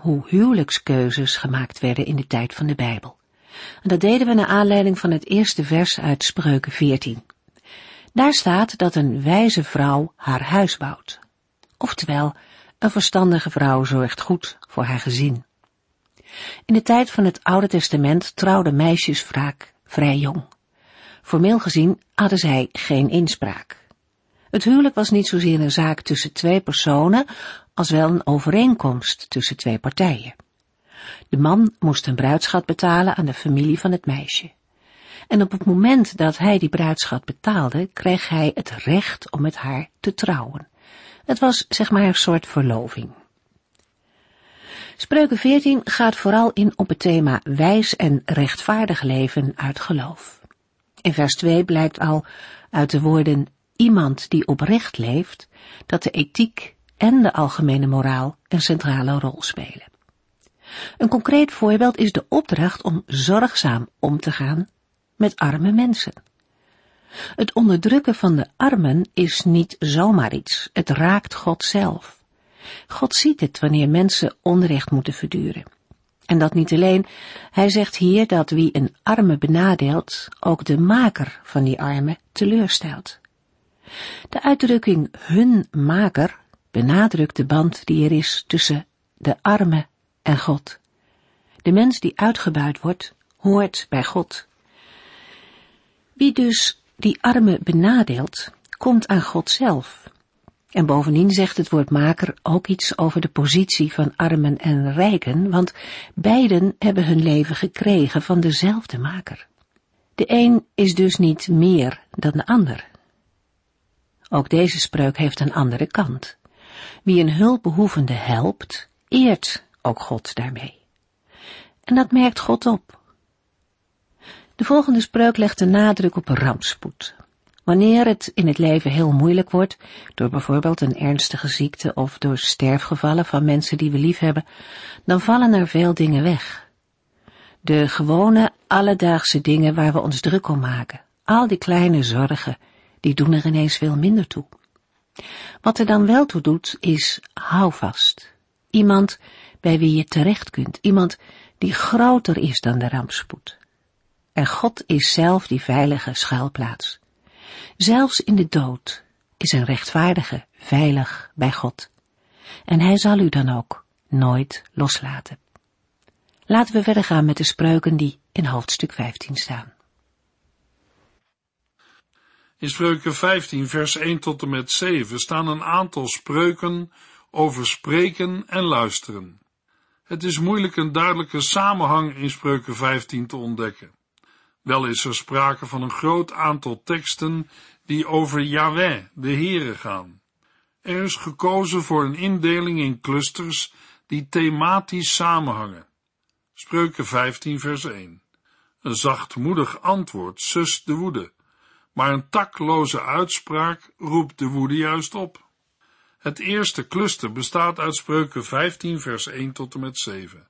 hoe huwelijkskeuzes gemaakt werden in de tijd van de Bijbel. En dat deden we naar aanleiding van het eerste vers uit Spreuken 14. Daar staat dat een wijze vrouw haar huis bouwt. Oftewel, een verstandige vrouw zorgt goed voor haar gezin. In de tijd van het Oude Testament trouwden meisjes vaak vrij jong. Formeel gezien hadden zij geen inspraak. Het huwelijk was niet zozeer een zaak tussen twee personen, als wel een overeenkomst tussen twee partijen. De man moest een bruidschat betalen aan de familie van het meisje. En op het moment dat hij die bruidschat betaalde, kreeg hij het recht om met haar te trouwen. Het was zeg maar een soort verloving. Spreuken 14 gaat vooral in op het thema wijs en rechtvaardig leven uit geloof. In vers 2 blijkt al uit de woorden iemand die oprecht leeft, dat de ethiek en de algemene moraal een centrale rol spelen. Een concreet voorbeeld is de opdracht om zorgzaam om te gaan met arme mensen. Het onderdrukken van de armen is niet zomaar iets, het raakt God zelf. God ziet het wanneer mensen onrecht moeten verduren. En dat niet alleen, hij zegt hier dat wie een arme benadeelt, ook de maker van die arme teleurstelt. De uitdrukking hun maker benadrukt de band die er is tussen de arme en God. De mens die uitgebuit wordt, hoort bij God. Wie dus die arme benadeelt, komt aan God zelf. En bovendien zegt het woord maker ook iets over de positie van armen en rijken, want beiden hebben hun leven gekregen van dezelfde maker. De een is dus niet meer dan de ander. Ook deze spreuk heeft een andere kant. Wie een hulpbehoevende helpt, eert ook God daarmee. En dat merkt God op. De volgende spreuk legt de nadruk op rampspoed. Wanneer het in het leven heel moeilijk wordt, door bijvoorbeeld een ernstige ziekte of door sterfgevallen van mensen die we lief hebben, dan vallen er veel dingen weg. De gewone, alledaagse dingen waar we ons druk om maken, al die kleine zorgen, die doen er ineens veel minder toe. Wat er dan wel toe doet, is hou vast. Iemand bij wie je terecht kunt, iemand die groter is dan de rampspoed. En God is zelf die veilige schuilplaats. Zelfs in de dood is een rechtvaardige veilig bij God. En hij zal u dan ook nooit loslaten. Laten we verder gaan met de spreuken die in hoofdstuk 15 staan. In spreuken 15 vers 1 tot en met 7 staan een aantal spreuken over spreken en luisteren. Het is moeilijk een duidelijke samenhang in spreuken 15 te ontdekken. Wel is er sprake van een groot aantal teksten die over Yahweh, de Heere, gaan. Er is gekozen voor een indeling in clusters die thematisch samenhangen. Spreuken 15 vers 1 Een zachtmoedig antwoord sust de woede maar een takloze uitspraak roept de woede juist op. Het eerste cluster bestaat uit spreuken 15 vers 1 tot en met 7.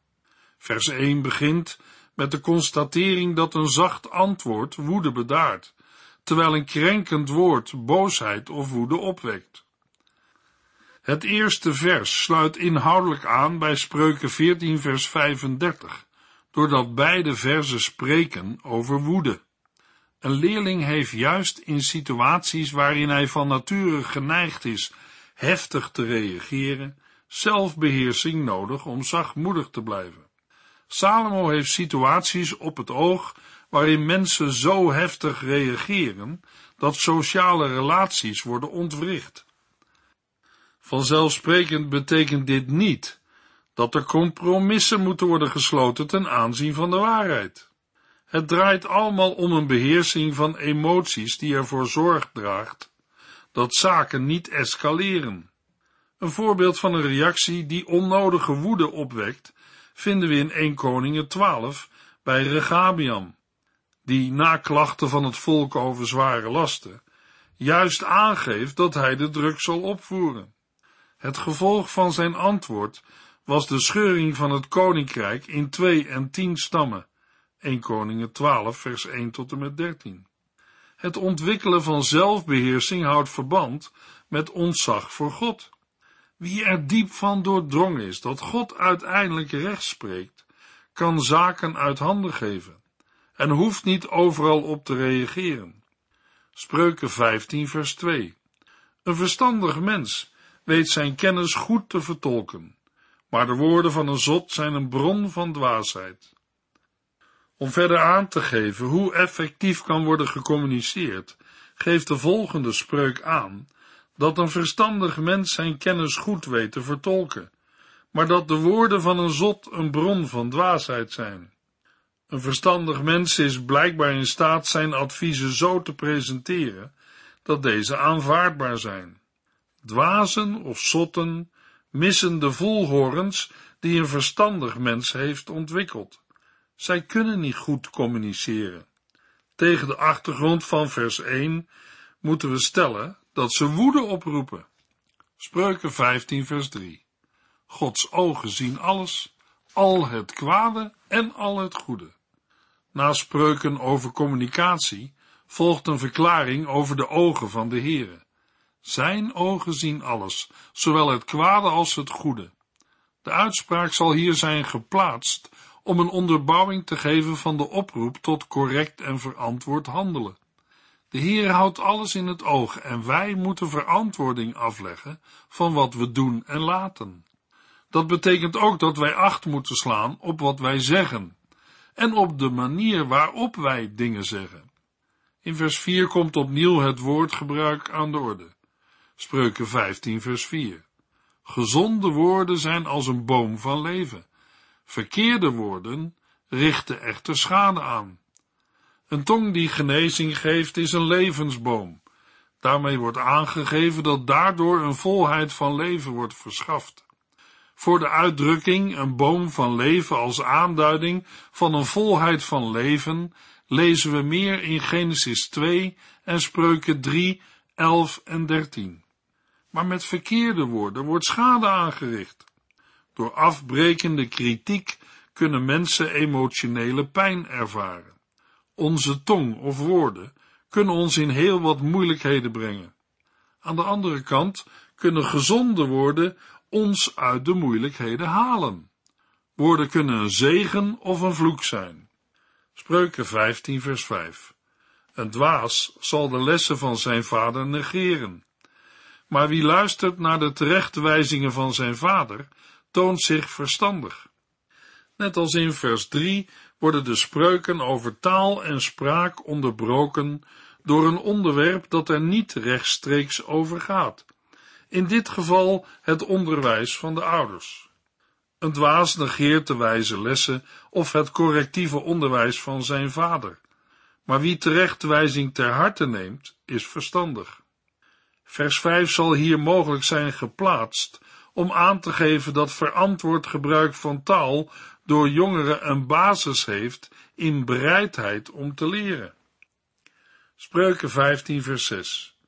Vers 1 begint met de constatering dat een zacht antwoord woede bedaart, terwijl een krenkend woord boosheid of woede opwekt. Het eerste vers sluit inhoudelijk aan bij spreuken 14 vers 35, doordat beide versen spreken over woede. Een leerling heeft juist in situaties waarin hij van nature geneigd is heftig te reageren, zelfbeheersing nodig om zachtmoedig te blijven. Salomo heeft situaties op het oog waarin mensen zo heftig reageren dat sociale relaties worden ontwricht. Vanzelfsprekend betekent dit niet dat er compromissen moeten worden gesloten ten aanzien van de waarheid. Het draait allemaal om een beheersing van emoties die ervoor zorg draagt dat zaken niet escaleren. Een voorbeeld van een reactie die onnodige woede opwekt, vinden we in 1 Koningen 12 bij Regabiam, die na klachten van het volk over zware lasten, juist aangeeft dat hij de druk zal opvoeren. Het gevolg van zijn antwoord was de scheuring van het koninkrijk in twee en tien stammen, 1 Koningen 12 vers 1 tot en met 13. Het ontwikkelen van zelfbeheersing houdt verband met ontzag voor God. Wie er diep van doordrongen is dat God uiteindelijk recht spreekt, kan zaken uit handen geven en hoeft niet overal op te reageren. Spreuken 15 vers 2 Een verstandig mens weet zijn kennis goed te vertolken, maar de woorden van een zot zijn een bron van dwaasheid. Om verder aan te geven hoe effectief kan worden gecommuniceerd, geeft de volgende spreuk aan dat een verstandig mens zijn kennis goed weet te vertolken, maar dat de woorden van een zot een bron van dwaasheid zijn. Een verstandig mens is blijkbaar in staat zijn adviezen zo te presenteren dat deze aanvaardbaar zijn. Dwazen of zotten missen de voelhorens die een verstandig mens heeft ontwikkeld. Zij kunnen niet goed communiceren. Tegen de achtergrond van vers 1 moeten we stellen dat ze woede oproepen. Spreuken 15 vers 3. Gods ogen zien alles, al het kwade en al het goede. Na spreuken over communicatie volgt een verklaring over de ogen van de Heere. Zijn ogen zien alles, zowel het kwade als het goede. De uitspraak zal hier zijn geplaatst om een onderbouwing te geven van de oproep tot correct en verantwoord handelen. De Heer houdt alles in het oog en wij moeten verantwoording afleggen van wat we doen en laten. Dat betekent ook dat wij acht moeten slaan op wat wij zeggen en op de manier waarop wij dingen zeggen. In vers 4 komt opnieuw het woordgebruik aan de orde. Spreuken 15 vers 4. Gezonde woorden zijn als een boom van leven. Verkeerde woorden richten echter schade aan. Een tong die genezing geeft is een levensboom. Daarmee wordt aangegeven dat daardoor een volheid van leven wordt verschaft. Voor de uitdrukking een boom van leven als aanduiding van een volheid van leven lezen we meer in Genesis 2 en Spreuken 3, 11 en 13. Maar met verkeerde woorden wordt schade aangericht. Door afbrekende kritiek kunnen mensen emotionele pijn ervaren. Onze tong of woorden kunnen ons in heel wat moeilijkheden brengen. Aan de andere kant kunnen gezonde woorden ons uit de moeilijkheden halen. Woorden kunnen een zegen of een vloek zijn. Spreuken 15 vers 5 Een dwaas zal de lessen van zijn vader negeren. Maar wie luistert naar de terechtwijzingen van zijn vader, toont zich verstandig. Net als in vers 3 worden de spreuken over taal en spraak onderbroken door een onderwerp dat er niet rechtstreeks over gaat. In dit geval het onderwijs van de ouders. Een dwaas negeert de wijze lessen of het correctieve onderwijs van zijn vader. Maar wie terechtwijzing ter harte neemt, is verstandig. Vers 5 zal hier mogelijk zijn geplaatst om aan te geven dat verantwoord gebruik van taal door jongeren een basis heeft in bereidheid om te leren. Spreuken 15 vers 6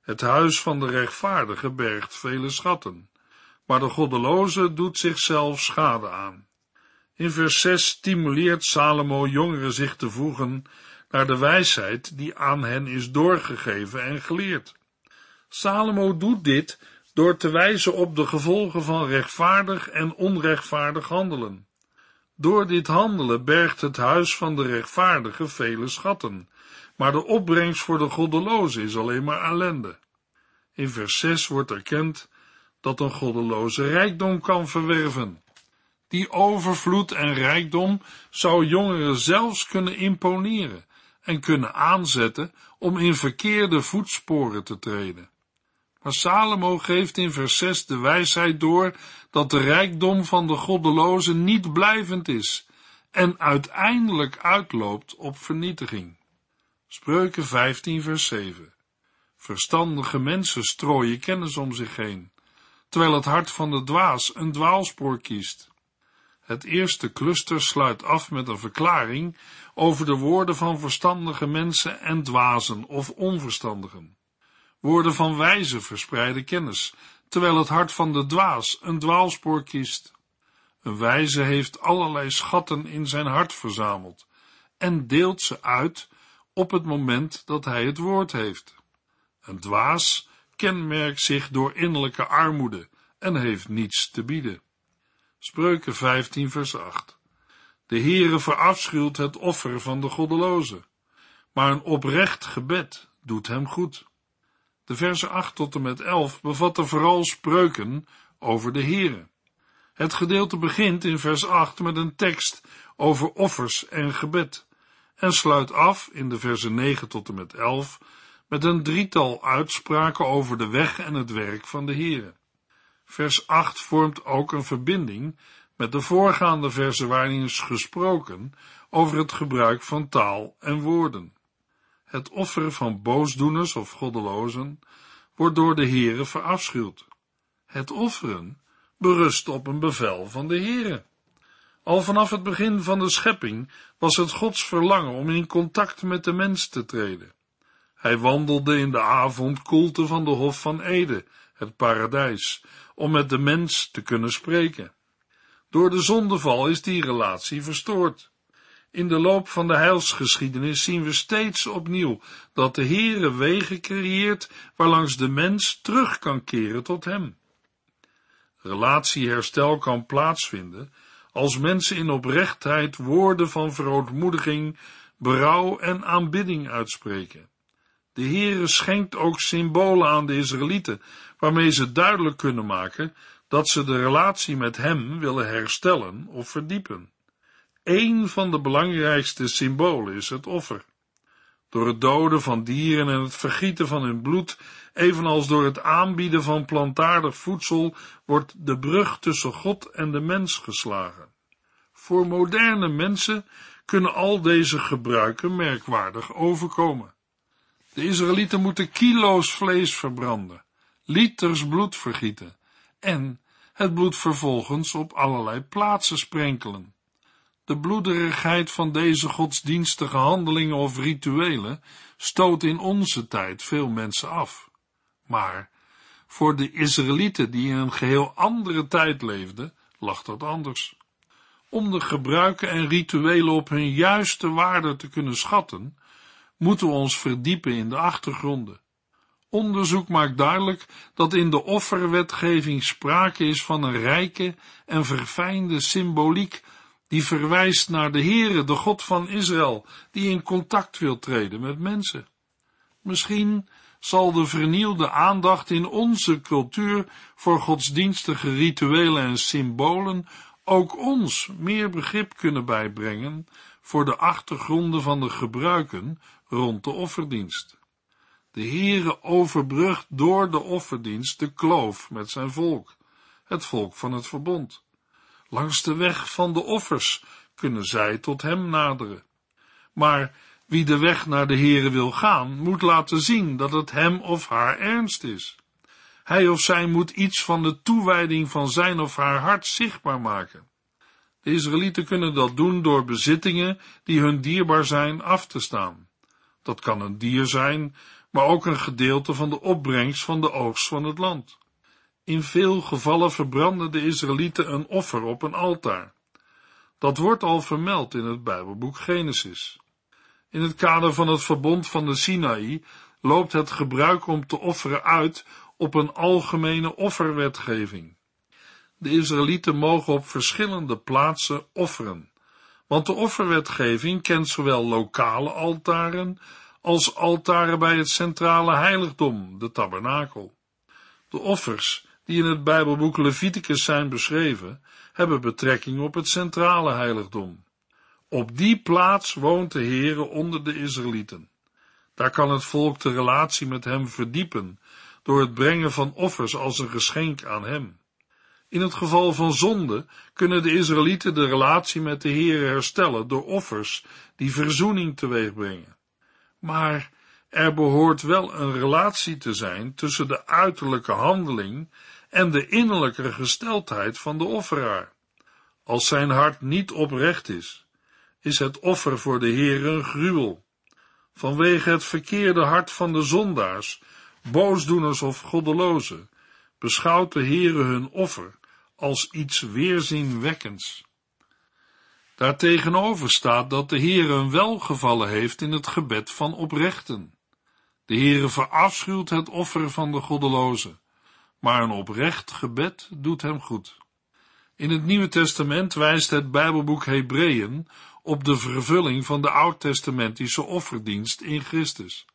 Het huis van de rechtvaardige bergt vele schatten, maar de goddeloze doet zichzelf schade aan. In vers 6 stimuleert Salomo jongeren zich te voegen naar de wijsheid die aan hen is doorgegeven en geleerd. Salomo doet dit door te wijzen op de gevolgen van rechtvaardig en onrechtvaardig handelen. Door dit handelen bergt het huis van de rechtvaardige vele schatten, maar de opbrengst voor de goddeloze is alleen maar ellende. In vers 6 wordt erkend dat een goddeloze rijkdom kan verwerven. Die overvloed en rijkdom zou jongeren zelfs kunnen imponeren en kunnen aanzetten om in verkeerde voetsporen te treden. Maar Salomo geeft in vers 6 de wijsheid door dat de rijkdom van de goddeloze niet blijvend is en uiteindelijk uitloopt op vernietiging. Spreuken 15 vers 7 Verstandige mensen strooien kennis om zich heen, terwijl het hart van de dwaas een dwaalspoor kiest. Het eerste cluster sluit af met een verklaring over de woorden van verstandige mensen en dwazen of onverstandigen. Woorden van wijze verspreiden kennis, terwijl het hart van de dwaas een dwaalspoor kiest. Een wijze heeft allerlei schatten in zijn hart verzameld en deelt ze uit op het moment dat hij het woord heeft. Een dwaas kenmerkt zich door innerlijke armoede en heeft niets te bieden. Spreuken 15 vers 8 De Heere verafschuwt het offer van de goddeloze, maar een oprecht gebed doet hem goed. De versen 8 tot en met 11 bevatten vooral spreuken over de Heere. Het gedeelte begint in vers 8 met een tekst over offers en gebed en sluit af in de versen 9 tot en met 11 met een drietal uitspraken over de weg en het werk van de Heere. Vers 8 vormt ook een verbinding met de voorgaande versen waarin is gesproken over het gebruik van taal en woorden. Het offeren van boosdoeners of goddelozen wordt door de Heere verafschuwd. Het offeren berust op een bevel van de Heere. Al vanaf het begin van de schepping was het Gods verlangen om in contact met de mens te treden. Hij wandelde in de avondkoelte van de Hof van Ede, het paradijs, om met de mens te kunnen spreken. Door de zondeval is die relatie verstoord. In de loop van de heilsgeschiedenis zien we steeds opnieuw dat de Heere wegen creëert waarlangs de mens terug kan keren tot hem. Relatieherstel kan plaatsvinden als mensen in oprechtheid woorden van verootmoediging, berouw en aanbidding uitspreken. De Heere schenkt ook symbolen aan de Israëlieten, waarmee ze duidelijk kunnen maken dat ze de relatie met Hem willen herstellen of verdiepen. Een van de belangrijkste symbolen is het offer. Door het doden van dieren en het vergieten van hun bloed, evenals door het aanbieden van plantaardig voedsel, wordt de brug tussen God en de mens geslagen. Voor moderne mensen kunnen al deze gebruiken merkwaardig overkomen. De Israëlieten moeten kilo's vlees verbranden, liters bloed vergieten en het bloed vervolgens op allerlei plaatsen sprenkelen. De bloederigheid van deze godsdienstige handelingen of rituelen stoot in onze tijd veel mensen af. Maar voor de Israëlieten die in een geheel andere tijd leefden, lag dat anders. Om de gebruiken en rituelen op hun juiste waarde te kunnen schatten, moeten we ons verdiepen in de achtergronden. Onderzoek maakt duidelijk dat in de offerwetgeving sprake is van een rijke en verfijnde symboliek die verwijst naar de Heere, de God van Israël, die in contact wil treden met mensen. Misschien zal de vernielde aandacht in onze cultuur voor godsdienstige rituelen en symbolen ook ons meer begrip kunnen bijbrengen voor de achtergronden van de gebruiken rond de offerdienst. De Heere overbrugt door de offerdienst de kloof met zijn volk, het volk van het verbond. Langs de weg van de offers kunnen zij tot hem naderen. Maar wie de weg naar de Heere wil gaan, moet laten zien dat het hem of haar ernst is. Hij of zij moet iets van de toewijding van zijn of haar hart zichtbaar maken. De Israëlieten kunnen dat doen door bezittingen die hun dierbaar zijn af te staan. Dat kan een dier zijn, maar ook een gedeelte van de opbrengst van de oogst van het land. In veel gevallen verbranden de Israëlieten een offer op een altaar. Dat wordt al vermeld in het Bijbelboek Genesis. In het kader van het verbond van de Sinaï loopt het gebruik om te offeren uit op een algemene offerwetgeving. De Israëlieten mogen op verschillende plaatsen offeren, want de offerwetgeving kent zowel lokale altaren als altaren bij het centrale heiligdom, de tabernakel. De offers die in het Bijbelboek Leviticus zijn beschreven, hebben betrekking op het centrale heiligdom. Op die plaats woont de Heere onder de Israëlieten. Daar kan het volk de relatie met hem verdiepen door het brengen van offers als een geschenk aan hem. In het geval van zonde kunnen de Israëlieten de relatie met de Heere herstellen door offers die verzoening teweeg brengen. Maar er behoort wel een relatie te zijn tussen de uiterlijke handeling en de innerlijke gesteldheid van de offeraar. Als zijn hart niet oprecht is, is het offer voor de Heer een gruwel. Vanwege het verkeerde hart van de zondaars, boosdoeners of goddelozen, beschouwt de Heere hun offer als iets weerzinwekkends. Daartegenover staat dat de Heere een welgevallen heeft in het gebed van oprechten. De Heere verafschuwt het offer van de goddelozen, maar een oprecht gebed doet hem goed. In het Nieuwe Testament wijst het Bijbelboek Hebreeën op de vervulling van de oud-testamentische offerdienst in Christus.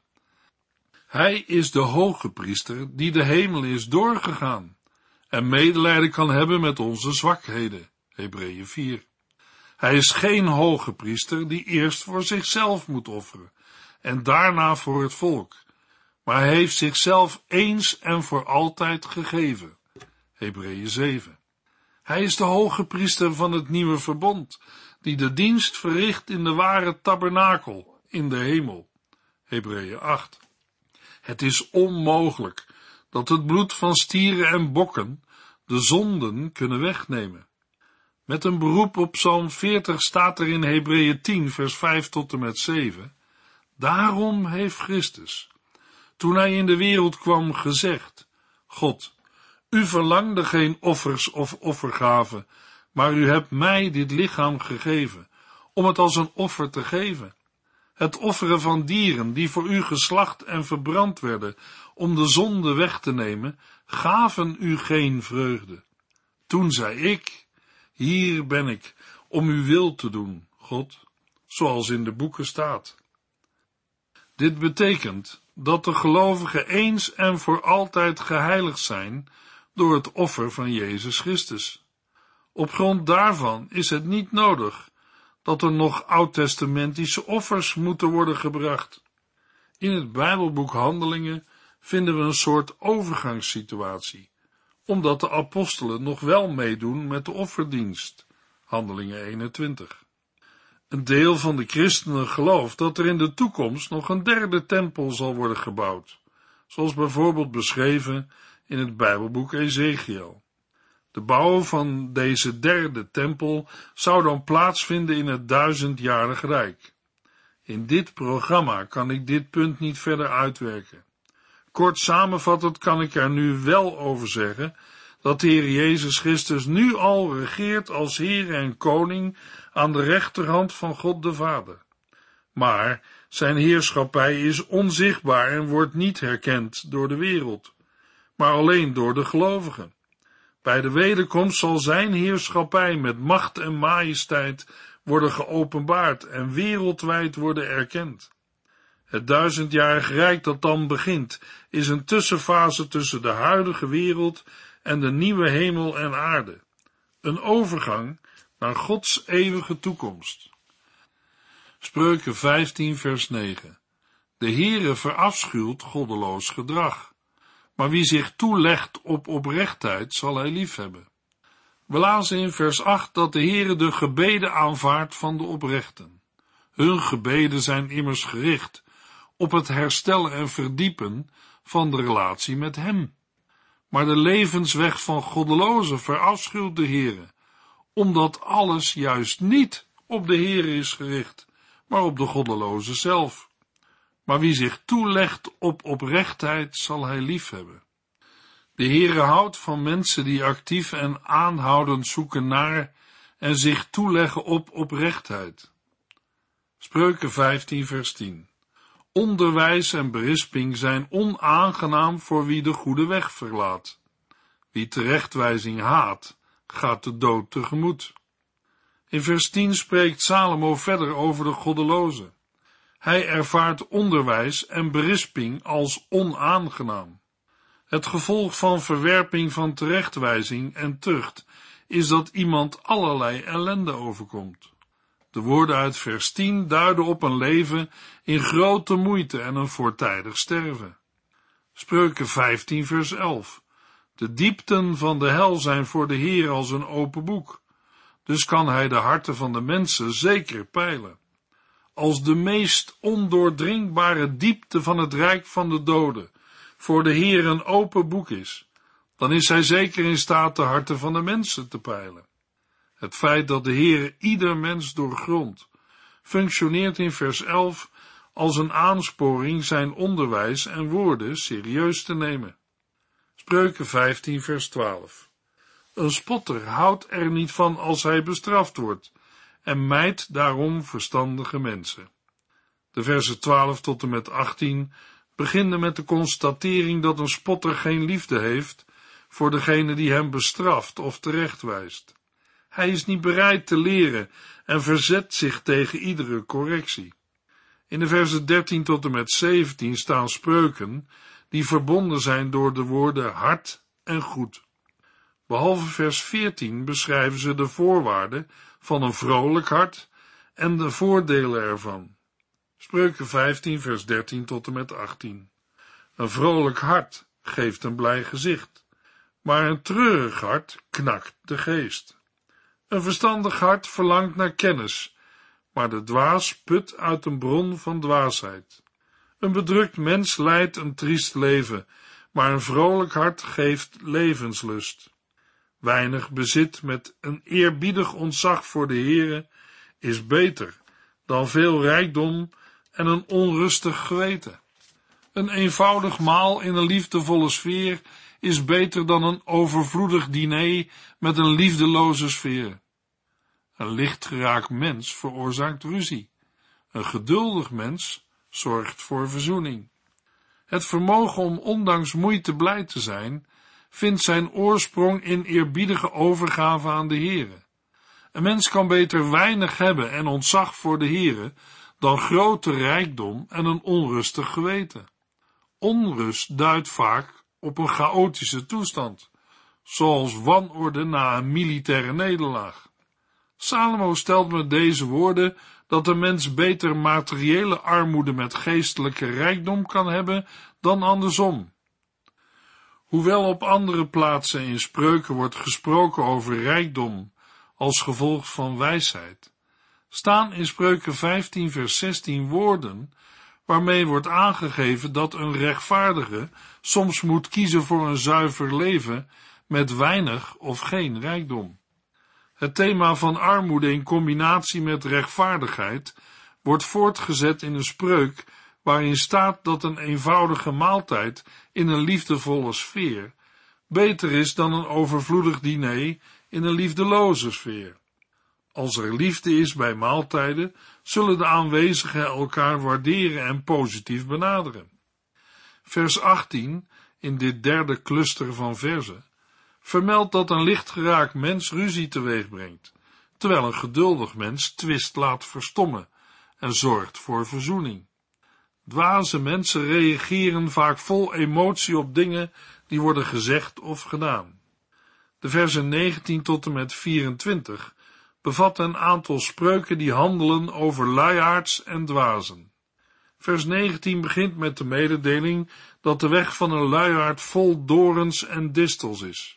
Hij is de hoge priester die de hemel is doorgegaan en medelijden kan hebben met onze zwakheden. Hebreeën 4. Hij is geen hoge priester die eerst voor zichzelf moet offeren en daarna voor het volk, maar hij heeft zichzelf eens en voor altijd gegeven. Hebreeën 7. Hij is de hoge priester van het nieuwe verbond, die de dienst verricht in de ware tabernakel in de hemel. Hebreeën 8. Het is onmogelijk dat het bloed van stieren en bokken de zonden kunnen wegnemen. Met een beroep op Psalm 40 staat er in Hebreeën 10 vers 5 tot en met 7 Daarom heeft Christus, toen hij in de wereld kwam, gezegd, God, u verlangde geen offers of offergaven, maar u hebt mij dit lichaam gegeven, om het als een offer te geven. Het offeren van dieren die voor u geslacht en verbrand werden, om de zonde weg te nemen, gaven u geen vreugde. Toen zei ik, hier ben ik, om uw wil te doen, God, zoals in de boeken staat. Dit betekent dat de gelovigen eens en voor altijd geheiligd zijn door het offer van Jezus Christus. Op grond daarvan is het niet nodig dat er nog oud-testamentische offers moeten worden gebracht. In het Bijbelboek Handelingen vinden we een soort overgangssituatie, omdat de apostelen nog wel meedoen met de offerdienst. Handelingen 21. Een deel van de christenen gelooft dat er in de toekomst nog een derde tempel zal worden gebouwd, zoals bijvoorbeeld beschreven in het Bijbelboek Ezekiel. De bouw van deze derde tempel zou dan plaatsvinden in het duizendjarig rijk. In dit programma kan ik dit punt niet verder uitwerken. Kort samenvattend kan ik er nu wel over zeggen dat de Heer Jezus Christus nu al regeert als Heer en Koning aan de rechterhand van God de Vader. Maar zijn heerschappij is onzichtbaar en wordt niet herkend door de wereld, maar alleen door de gelovigen. Bij de wederkomst zal zijn heerschappij met macht en majesteit worden geopenbaard en wereldwijd worden erkend. Het duizendjarig rijk dat dan begint, is een tussenfase tussen de huidige wereld en de nieuwe hemel en aarde. Een overgang naar Gods eeuwige toekomst. Spreuken 15 vers 9 De Heere verafschuwt goddeloos gedrag, maar wie zich toelegt op oprechtheid zal hij liefhebben. We lazen in vers 8 dat de Heere de gebeden aanvaardt van de oprechten. Hun gebeden zijn immers gericht op het herstellen en verdiepen van de relatie met Hem. Maar de levensweg van goddelozen verafschuwt de Heere, omdat alles juist niet op de Heere is gericht, maar op de goddeloze zelf. Maar wie zich toelegt op oprechtheid, zal hij liefhebben. De Heere houdt van mensen die actief en aanhoudend zoeken naar en zich toeleggen op oprechtheid. Spreuken 15 vers 10 Onderwijs en berisping zijn onaangenaam voor wie de goede weg verlaat. Wie terechtwijzing haat, gaat de dood tegemoet. In vers 10 spreekt Salomo verder over de goddeloze. Hij ervaart onderwijs en berisping als onaangenaam. Het gevolg van verwerping van terechtwijzing en tucht is dat iemand allerlei ellende overkomt. De woorden uit vers 10 duiden op een leven in grote moeite en een voortijdig sterven. Spreuken 15 vers 11. De diepten van de hel zijn voor de Heer als een open boek, dus kan hij de harten van de mensen zeker peilen. Als de meest ondoordringbare diepte van het rijk van de doden voor de Heer een open boek is, dan is hij zeker in staat de harten van de mensen te peilen. Het feit dat de Heer ieder mens doorgrondt, functioneert in vers 11 als een aansporing zijn onderwijs en woorden serieus te nemen. Spreuken 15 vers 12 Een spotter houdt er niet van als hij bestraft wordt en mijt daarom verstandige mensen. De versen 12 tot en met 18 beginnen met de constatering dat een spotter geen liefde heeft voor degene die hem bestraft of terechtwijst. Hij is niet bereid te leren en verzet zich tegen iedere correctie. In de versen 13 tot en met 17 staan spreuken die verbonden zijn door de woorden hard en goed. Behalve vers 14 beschrijven ze de voorwaarden van een vrolijk hart en de voordelen ervan. Spreuken 15 vers 13 tot en met 18. Een vrolijk hart geeft een blij gezicht, maar een treurig hart knakt de geest. Een verstandig hart verlangt naar kennis, maar de dwaas put uit een bron van dwaasheid. Een bedrukt mens leidt een triest leven, maar een vrolijk hart geeft levenslust. Weinig bezit met een eerbiedig ontzag voor de Heere is beter dan veel rijkdom en een onrustig geweten. Een eenvoudig maal in een liefdevolle sfeer is beter dan een overvloedig diner met een liefdeloze sfeer. Een lichtgeraakt mens veroorzaakt ruzie. Een geduldig mens zorgt voor verzoening. Het vermogen om ondanks moeite blij te zijn, vindt zijn oorsprong in eerbiedige overgave aan de Heere. Een mens kan beter weinig hebben en ontzag voor de Heere dan grote rijkdom en een onrustig geweten. Onrust duidt vaak op een chaotische toestand, zoals wanorde na een militaire nederlaag. Salomo stelt met deze woorden dat de mens beter materiële armoede met geestelijke rijkdom kan hebben dan andersom. Hoewel op andere plaatsen in spreuken wordt gesproken over rijkdom als gevolg van wijsheid, staan in spreuken 15 vers 16 woorden waarmee wordt aangegeven dat een rechtvaardige soms moet kiezen voor een zuiver leven met weinig of geen rijkdom. Het thema van armoede in combinatie met rechtvaardigheid wordt voortgezet in een spreuk waarin staat dat een eenvoudige maaltijd in een liefdevolle sfeer beter is dan een overvloedig diner in een liefdeloze sfeer. Als er liefde is bij maaltijden, zullen de aanwezigen elkaar waarderen en positief benaderen. Vers 18 in dit derde cluster van verzen vermeldt dat een lichtgeraakt mens ruzie teweeg brengt, terwijl een geduldig mens twist laat verstommen en zorgt voor verzoening. Dwaze mensen reageren vaak vol emotie op dingen die worden gezegd of gedaan. De versen 19 tot en met 24 bevatten een aantal spreuken die handelen over luiaards en dwazen. Vers 19 begint met de mededeling dat de weg van een luiaard vol dorens en distels is.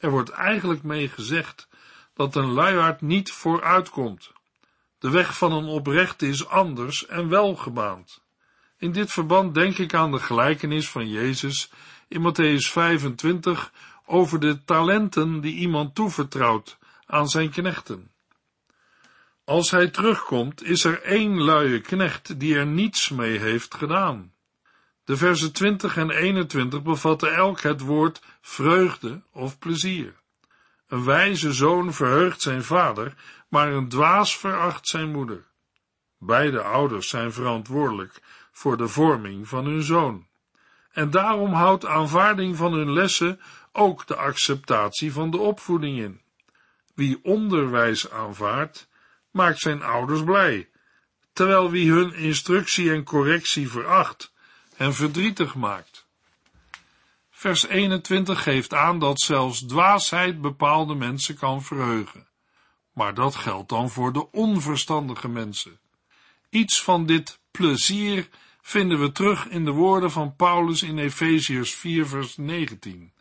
Er wordt eigenlijk mee gezegd dat een luiaard niet vooruitkomt. De weg van een oprechte is anders en welgebaand. In dit verband denk ik aan de gelijkenis van Jezus in Matthäus 25 over de talenten die iemand toevertrouwt aan zijn knechten. Als hij terugkomt, is er één luie knecht die er niets mee heeft gedaan. De versen 20 en 21 bevatten elk het woord vreugde of plezier. Een wijze zoon verheugt zijn vader, maar een dwaas veracht zijn moeder. Beide ouders zijn verantwoordelijk voor de vorming van hun zoon. En daarom houdt aanvaarding van hun lessen ook de acceptatie van de opvoeding in. Wie onderwijs aanvaardt, maakt zijn ouders blij, terwijl wie hun instructie en correctie veracht, hen verdrietig maakt. Vers 21 geeft aan dat zelfs dwaasheid bepaalde mensen kan verheugen. Maar dat geldt dan voor de onverstandige mensen. Iets van dit plezier vinden we terug in de woorden van Paulus in Efeziërs 4 vers 19,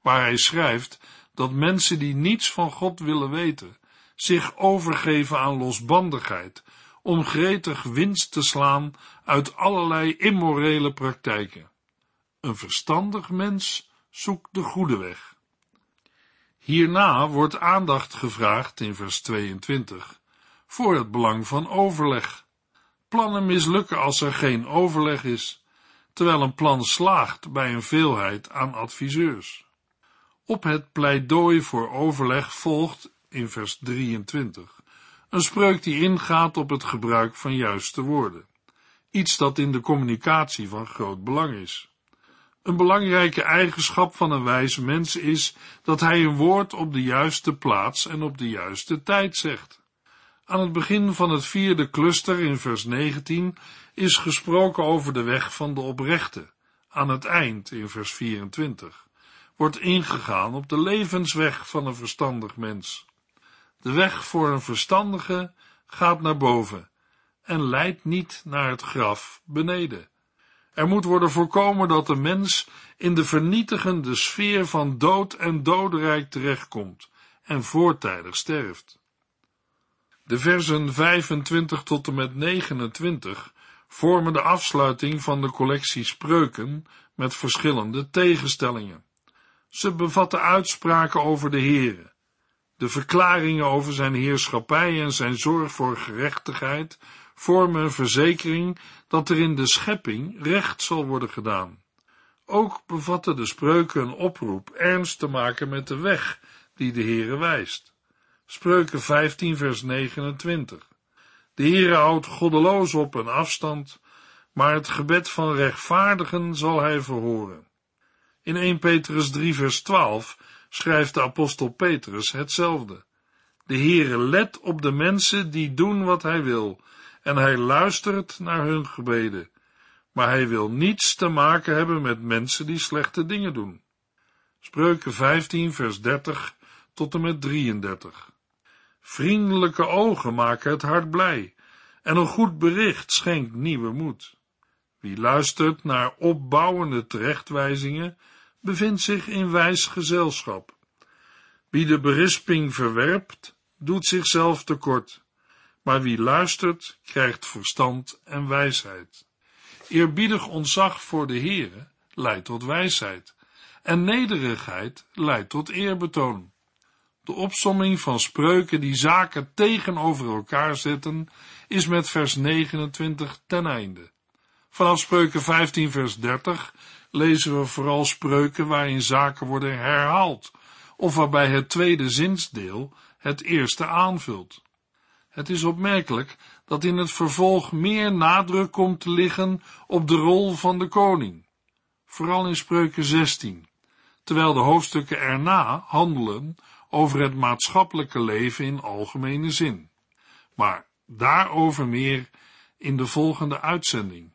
waar hij schrijft dat mensen die niets van God willen weten, zich overgeven aan losbandigheid, om gretig winst te slaan uit allerlei immorele praktijken. Een verstandig mens zoekt de goede weg. Hierna wordt aandacht gevraagd in vers 22 voor het belang van overleg. Plannen mislukken als er geen overleg is, terwijl een plan slaagt bij een veelheid aan adviseurs. Op het pleidooi voor overleg volgt in vers 23 een spreuk die ingaat op het gebruik van juiste woorden. Iets dat in de communicatie van groot belang is. Een belangrijke eigenschap van een wijze mens is dat hij een woord op de juiste plaats en op de juiste tijd zegt. Aan het begin van het vierde cluster in vers 19 is gesproken over de weg van de oprechte. Aan het eind in vers 24 wordt ingegaan op de levensweg van een verstandig mens. De weg voor een verstandige gaat naar boven en leidt niet naar het graf beneden. Er moet worden voorkomen dat de mens in de vernietigende sfeer van dood en dodenrijk terechtkomt en voortijdig sterft. De versen 25 tot en met 29 vormen de afsluiting van de collectie spreuken met verschillende tegenstellingen. Ze bevatten uitspraken over de Heere, de verklaringen over zijn heerschappij en zijn zorg voor gerechtigheid vormen een verzekering dat er in de schepping recht zal worden gedaan. Ook bevatten de spreuken een oproep ernst te maken met de weg die de Heere wijst. Spreuken 15 vers 29. De Heere houdt goddeloos op een afstand, maar het gebed van rechtvaardigen zal hij verhoren. In 1 Petrus 3 vers 12 schrijft de apostel Petrus hetzelfde. De Heere let op de mensen die doen wat hij wil, en hij luistert naar hun gebeden. Maar hij wil niets te maken hebben met mensen die slechte dingen doen. Spreuken 15 vers 30 tot en met 33. Vriendelijke ogen maken het hart blij, en een goed bericht schenkt nieuwe moed. Wie luistert naar opbouwende terechtwijzingen, bevindt zich in wijs gezelschap. Wie de berisping verwerpt, doet zichzelf tekort, maar wie luistert, krijgt verstand en wijsheid. Eerbiedig ontzag voor de Heere leidt tot wijsheid, en nederigheid leidt tot eerbetoon. De opsomming van spreuken die zaken tegenover elkaar zetten, is met vers 29 ten einde. Vanaf spreuken 15 vers 30 lezen we vooral spreuken waarin zaken worden herhaald, of waarbij het tweede zinsdeel het eerste aanvult. Het is opmerkelijk dat in het vervolg meer nadruk komt te liggen op de rol van de koning, vooral in spreuken 16, terwijl de hoofdstukken erna handelen over het maatschappelijke leven in algemene zin. Maar daarover meer in de volgende uitzending